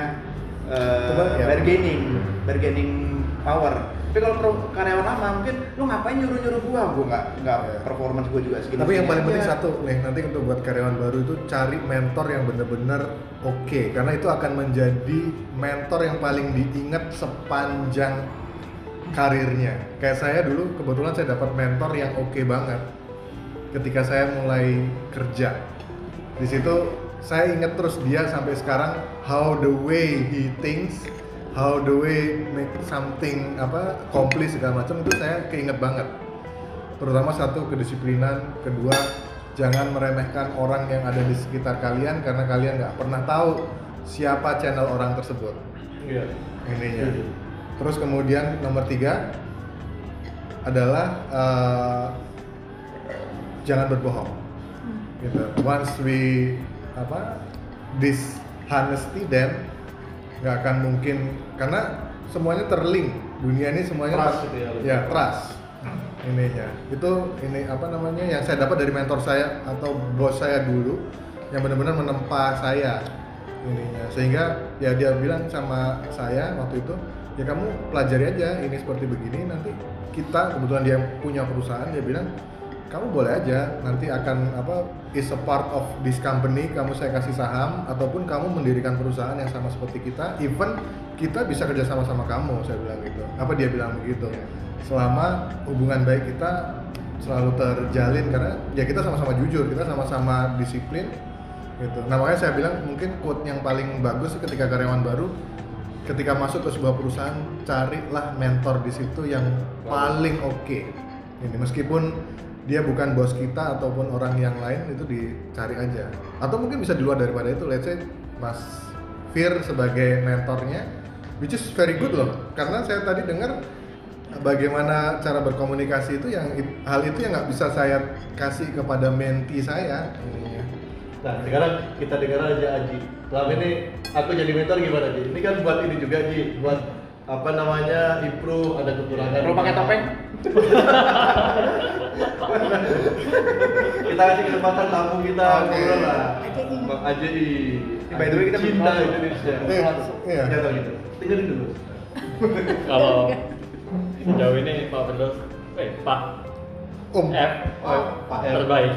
Coba, ya. bargaining, bargaining power. Tapi kalau pro- karyawan lama mungkin lu ngapain nyuruh-nyuruh gua, gua nggak nggak Ya. performance gua juga segini. tapi yang paling penting satu nih nanti untuk buat karyawan baru itu cari mentor yang benar-benar oke karena itu akan menjadi mentor yang paling diingat sepanjang karirnya kayak saya dulu kebetulan saya dapat mentor yang oke banget ketika saya mulai kerja di situ saya ingat terus dia sampai sekarang how the way he thinks how the way make something apa accomplish segala macam itu saya keinget banget. Terutama satu kedisiplinan. Kedua jangan meremehkan orang yang ada di sekitar kalian karena kalian nggak pernah tahu siapa channel orang tersebut. Iya. ininya. Terus kemudian nomor tiga adalah eh, jangan berbohong. Gitu. Once we apa dishonesty then nggak akan mungkin karena semuanya terlink. Dunia ini semuanya Trust ter- gitu ya, ya trust. Ininya. Itu ini apa namanya yang saya dapat dari mentor saya atau bos saya dulu yang benar-benar menempa saya ininya. Sehingga ya dia bilang sama saya waktu itu ya kamu pelajari aja ini seperti begini nanti kita kebetulan dia punya perusahaan dia bilang kamu boleh aja nanti akan apa is a part of this company kamu saya kasih saham ataupun kamu mendirikan perusahaan yang sama seperti kita even kita bisa kerja sama sama kamu saya bilang gitu. Apa dia bilang begitu? Selama hubungan baik kita selalu terjalin karena ya kita sama-sama jujur kita sama-sama disiplin gitu. Nah makanya saya bilang mungkin quote yang paling bagus ketika karyawan baru ketika masuk ke sebuah perusahaan carilah mentor di situ yang paling oke. Ini meskipun dia bukan bos kita ataupun orang yang lain itu dicari aja atau mungkin bisa di luar daripada itu let's say Mas Fir sebagai mentornya which is very good loh karena saya tadi dengar bagaimana cara berkomunikasi itu yang hal itu yang nggak bisa saya kasih kepada menti saya ininya. Nah, sekarang kita dengar aja Aji. Selama ini aku jadi mentor gimana Ji? Ini kan buat ini juga Ji, buat apa namanya improve ada kekurangan. Perlu pakai topeng? (laughs) kita kasih kesempatan tamu kita ngobrol lah. AJI. Bang AJI. By the way, kita cinta. Indonesia. Iya. Ya tau gitu. Dengerin dulu. Kalau sejauh ini Pak Firdaus, eh Pak Om, F Pak Pak R. terbaik.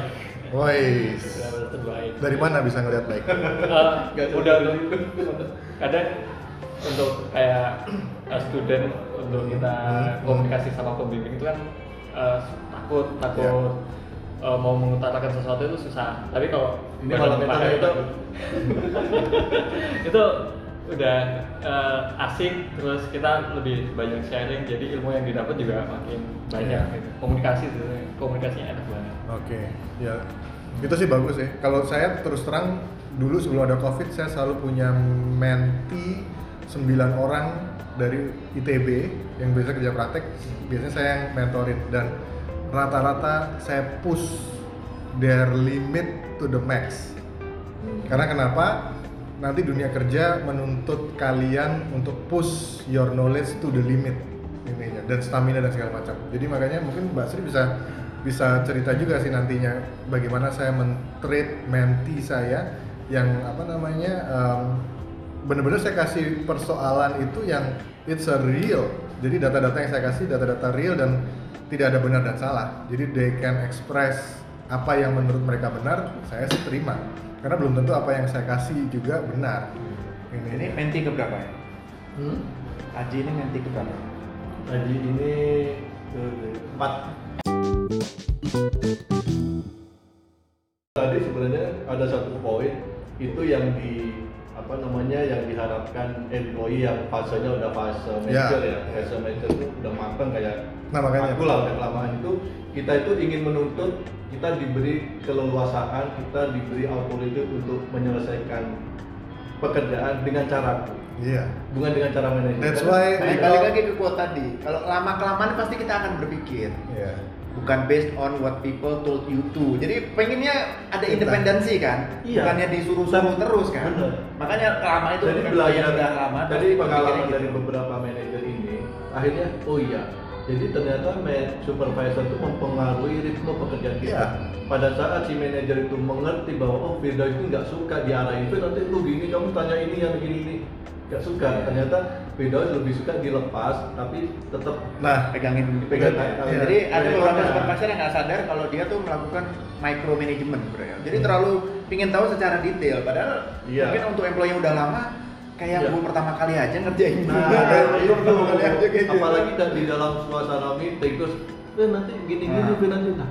Woi, terbaik. dari mana bisa ngeliat baik? Nggak udah kadang untuk kayak eh, student untuk kita Hmm. komunikasi sama pembimbing itu kan eh, takut takut eh, mau mengutarakan sesuatu itu susah tapi kalau Ini pakai metode itu (laughs) itu udah eh, asik terus kita lebih banyak sharing jadi ilmu yang didapat juga makin banyak Iya. gitu. komunikasi komunikasinya enak banget Oke, ya itu sih bagus ya. Kalau saya terus terang dulu sebelum ada covid saya selalu punya menti 9 orang dari ITB yang biasa kerja praktek. Biasanya saya yang mentorin dan rata-rata saya push their limit to the max. Karena kenapa? Nanti dunia kerja menuntut kalian untuk push your knowledge to the limit ininya dan stamina dan segala macam. Jadi makanya mungkin Mbak Sri bisa bisa cerita juga sih nantinya bagaimana saya men-treat menti saya yang apa namanya em, benar-benar saya kasih persoalan itu yang it's a real. Jadi data-data yang saya kasih data-data real dan tidak ada benar dan salah. Jadi they can express apa yang menurut mereka benar, saya sih terima. Karena belum tentu apa yang saya kasih juga benar. Ini menti keberapa ya? Hmm? Aji ini menti keberapa? Haji ini ke- empat. Tadi sebenarnya ada satu poin itu yang di apa namanya yang diharapkan employee yang fasenya udah fase manager ya, fase manager itu udah matang kayak Nah, makanya. aku lah udah kelamaan itu kita itu ingin menuntut kita diberi keleluasaan kita diberi authority untuk menyelesaikan pekerjaan dengan cara Iya. bukan dengan cara manajer That's why Balik, we balik lagi ke quote tadi. Kalau lama kelamaan pasti kita akan berpikir Iya. Bukan based on what people told you to. Jadi pengennya ada independensi kan, Iya. bukannya disuruh-suruh terus kan. Bener. Makanya lama itu jadi belajar udah lama. pasti pengalaman berpikirnya dari gitu. beberapa manajer ini akhirnya oh iya jadi ternyata supervisor itu mempengaruhi ritme pekerjaan kita Iya. pada saat si manajer itu mengerti bahwa oh Firdaus itu nggak suka diarahin itu nanti lu gini kamu tanya ini yang begini ini nggak suka Iya. ternyata Firdaus lebih suka dilepas tapi tetap Nah, pegangin Dipegang. Iya. Iya. Jadi ada Jadi beberapa mana? supervisor yang nggak sadar kalau dia tuh melakukan micromanagement sebenarnya. Jadi terlalu pingin tahu secara detail. Padahal Iya. mungkin untuk employee yang udah lama kayak Iya. gue pertama kali aja ngerjain. Nah, Gua itu pertama kali aja gitu. apalagi di dalam suasana meeting terus, eh nanti gini-gini, Nah. Nanti nah,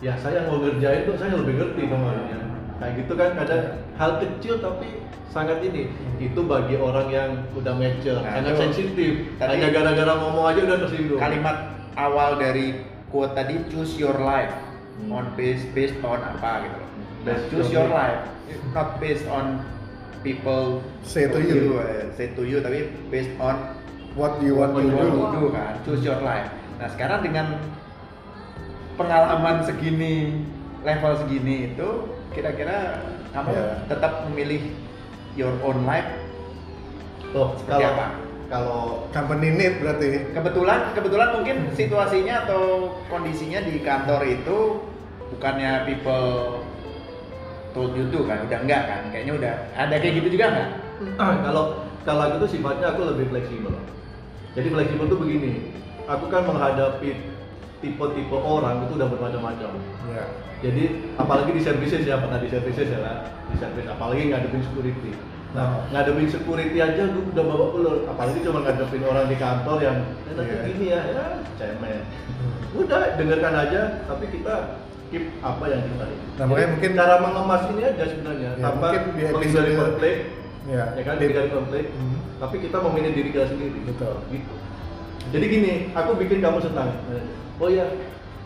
ya saya mau ngerjain tuh saya lebih ngerti namanya. Kayak gitu kan ada hal kecil tapi sangat ini. Itu bagi orang yang udah mature, Nah, sangat sensitif. Tadi- Hanya gara-gara ngomong aja udah tersinggung. Kalimat awal dari quote tadi choose your life Hmm. on based based on apa gitu loh. Nah, Based choose your you. life not based on people Say to told you. eh, say to you tapi based on what you want What to you want do. to do kan choose your life nah sekarang dengan pengalaman segini level segini itu kira-kira kamu Ya. tetap memilih your own life Oh, Seperti kalau apa? kalau Company need berarti. kebetulan kebetulan mungkin situasinya atau kondisinya di kantor itu bukannya people told you to kan udah enggak kan kayaknya udah ada kayak gitu juga nggak (clears throat) kalau kalau aku tuh sifatnya aku lebih fleksibel. Jadi fleksibel tuh begini, aku kan menghadapi tipe-tipe orang itu udah bermacam-macam. Ya. Jadi apalagi di services ya pernah di services ya lah, di service apalagi ngadepin security. Nah, ngadepin security aja gue udah bawa belur, apalagi cuma ngadepin orang di kantor yang eh, nanti Iya. gini ya, ya cemen. Udah dengarkan aja, tapi kita keep apa yang kita ini. Nah, makanya mungkin- cara mengemas ini aja sebenarnya, Ya, tanpa menghindari episode- konflik, Ya. ya kan Di- menghindari konflik, Hmm. tapi kita memilih diri kita sendiri. Betul. Gitu. Jadi gini, aku bikin kamu senang. Oh ya,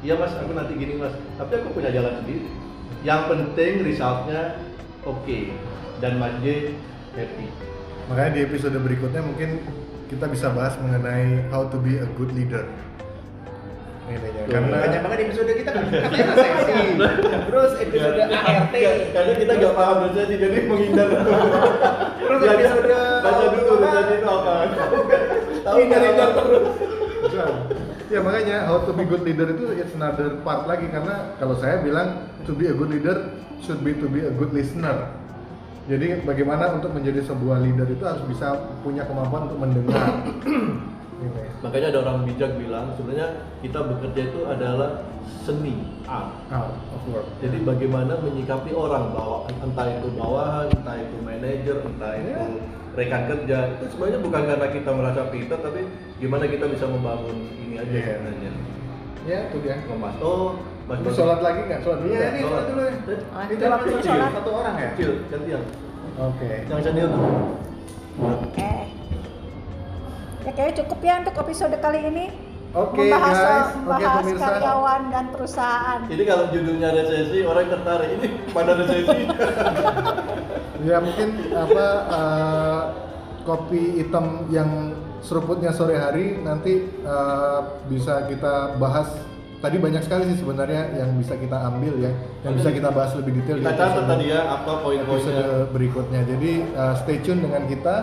iya mas, aku nanti gini mas. Tapi aku punya jalan sendiri. Yang penting resultnya oke dan Mas J happy. Makanya di episode berikutnya mungkin kita bisa bahas mengenai how to be a good leader. Ini ya, Tuh. karena banyak banget episode kita kan katanya seksi terus episode ART Karena kita nggak paham resesi, jadi menghindar. Terus Ya, episode baca dulu resesi itu apa? Tahu nggak? terus. Ya makanya how to be good leader itu it's another part lagi karena kalau saya bilang to be a good leader should be to be a good listener. Jadi bagaimana untuk menjadi sebuah leader itu harus bisa punya kemampuan untuk mendengar. Ini. Makanya ada orang bijak bilang sebenarnya kita bekerja itu adalah seni art. Out of work. Jadi bagaimana menyikapi orang bahwa entah itu bawahan, entah itu manajer, entah itu Iya. rekan kerja itu sebenarnya bukan karena kita merasa pintar tapi gimana kita bisa membangun ini aja Iya. sebenarnya. Ya itu dia. Ngemas. Oh Mas- sholat lagi nggak? Sholat dulu Iya, nggak? ini sholat dulu ya. Ah, Ini itu kan sholat. satu orang ya? Kecil, gantian. Oke. Yang senior tuh. Oke. Ya kayaknya cukup ya untuk episode kali ini. Oke, membahas guys. membahas pemirsa. karyawan dan perusahaan. Ini kalau judulnya resesi, orang tertarik. Ini pada resesi. (laughs) Ya mungkin apa eh, kopi hitam yang seruputnya sore hari nanti eh, bisa kita bahas. Tadi banyak sekali sih sebenarnya yang bisa kita ambil ya, yang bisa kita bahas lebih detail. di Kita catat episode- tadi ya apa poin-poinnya. episode berikutnya. Jadi uh, stay tune dengan kita.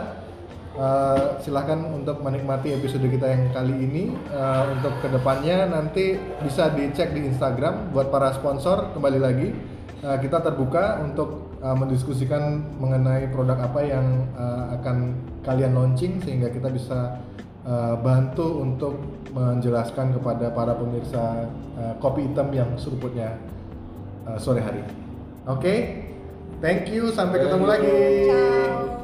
Uh, silahkan untuk menikmati episode kita yang kali ini. Uh, untuk ke depannya nanti bisa dicek di Instagram buat para sponsor kembali lagi. Uh, kita terbuka untuk uh, mendiskusikan mengenai produk apa yang uh, akan kalian launching sehingga kita bisa uh, bantu untuk menjelaskan kepada para pemirsa uh, kopi hitam yang seruputnya uh, sore hari. Oke, thank you. Sampai ketemu lagi. Ciao.